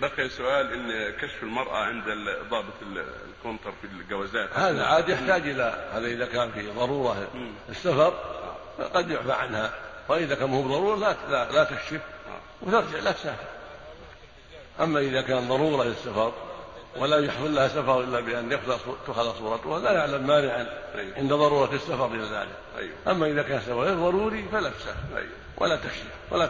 بقي سؤال إن كشف المرأة عند ضابط الكونتر في الجوازات. هذا عاد يحتاج إلى هذا إذا كان في ضرورة السفر قد يعفى عنها. وإذا كان مو ضروره لا لا, لا تكشف. آه. وترجع لا تسافر. أما إذا كان ضرورة للسفر ولا يحصل لها سفر إلا بأن تخلص صورتها لا يعلم مانعا أيوه. عند ضرورة السفر إلى ذلك. أيوه. أما إذا كان سفر غير ضروري فلا تسافر. أيوه. ولا تكشف. ولا